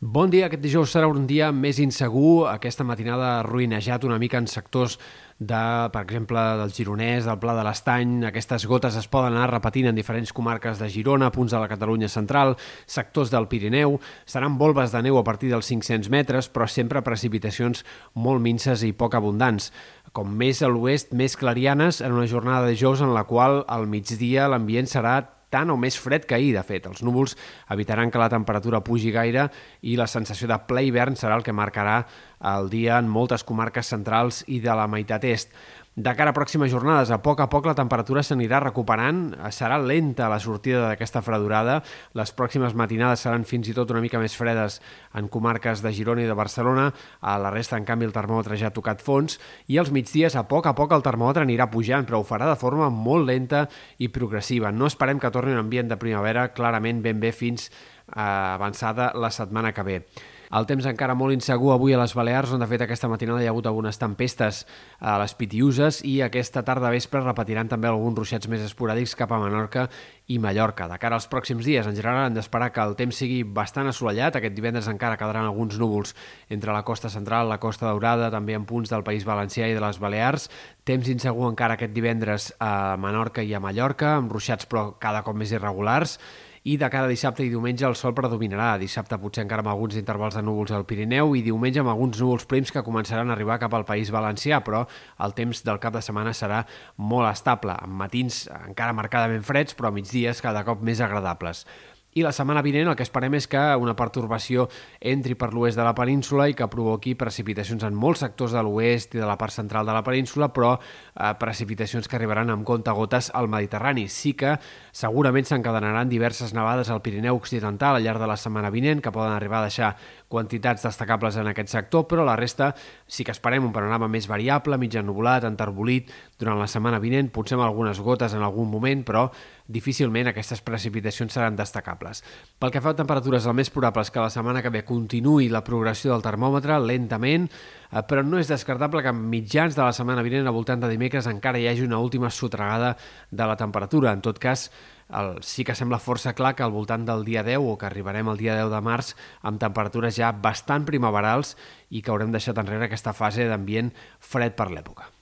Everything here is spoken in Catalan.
Bon dia, aquest dijous serà un dia més insegur. Aquesta matinada ha ruïnejat una mica en sectors de, per exemple, del Gironès, del Pla de l'Estany. Aquestes gotes es poden anar repetint en diferents comarques de Girona, punts de la Catalunya central, sectors del Pirineu. Seran volves de neu a partir dels 500 metres, però sempre precipitacions molt minces i poc abundants. Com més a l'oest, més clarianes, en una jornada de dijous en la qual al migdia l'ambient serà tant o més fred que ahir, de fet. Els núvols evitaran que la temperatura pugi gaire i la sensació de ple hivern serà el que marcarà el dia en moltes comarques centrals i de la meitat est. De cara a pròximes jornades, a poc a poc la temperatura s'anirà recuperant, serà lenta la sortida d'aquesta fredurada, les pròximes matinades seran fins i tot una mica més fredes en comarques de Girona i de Barcelona, a la resta, en canvi, el termòmetre ja ha tocat fons, i als migdies, a poc a poc, el termòmetre anirà pujant, però ho farà de forma molt lenta i progressiva. No esperem que torni un ambient de primavera clarament ben bé fins a avançada la setmana que ve. El temps encara molt insegur avui a les Balears, on de fet aquesta matinada hi ha hagut algunes tempestes a les Pitiuses i aquesta tarda vespre repetiran també alguns ruixats més esporàdics cap a Menorca i Mallorca. De cara als pròxims dies, en general, hem d'esperar que el temps sigui bastant assolellat. Aquest divendres encara quedaran alguns núvols entre la costa central, la costa daurada, també en punts del País Valencià i de les Balears. Temps insegur encara aquest divendres a Menorca i a Mallorca, amb ruixats però cada cop més irregulars i de cada dissabte i diumenge el sol predominarà. Dissabte potser encara amb alguns intervals de núvols al Pirineu i diumenge amb alguns núvols prims que començaran a arribar cap al País Valencià, però el temps del cap de setmana serà molt estable, amb matins encara marcadament freds, però migdies cada cop més agradables. I la setmana vinent el que esperem és que una pertorbació entri per l'oest de la península i que provoqui precipitacions en molts sectors de l'oest i de la part central de la península, però eh, precipitacions que arribaran amb gotes al Mediterrani. Sí que segurament s'encadenaran diverses nevades al Pirineu Occidental al llarg de la setmana vinent, que poden arribar a deixar quantitats destacables en aquest sector, però la resta sí que esperem un panorama més variable, mig ennubulat, enterbolit, durant la setmana vinent, potser amb algunes gotes en algun moment, però difícilment aquestes precipitacions seran destacables. Pel que fa a temperatures, el més probable és que la setmana que ve continuï la progressió del termòmetre lentament, eh, però no és descartable que a mitjans de la setmana vinent, al voltant de dimecres, encara hi hagi una última sotragada de la temperatura. En tot cas, el, sí que sembla força clar que al voltant del dia 10 o que arribarem al dia 10 de març amb temperatures ja bastant primaverals i que haurem deixat enrere aquesta fase d'ambient fred per l'època.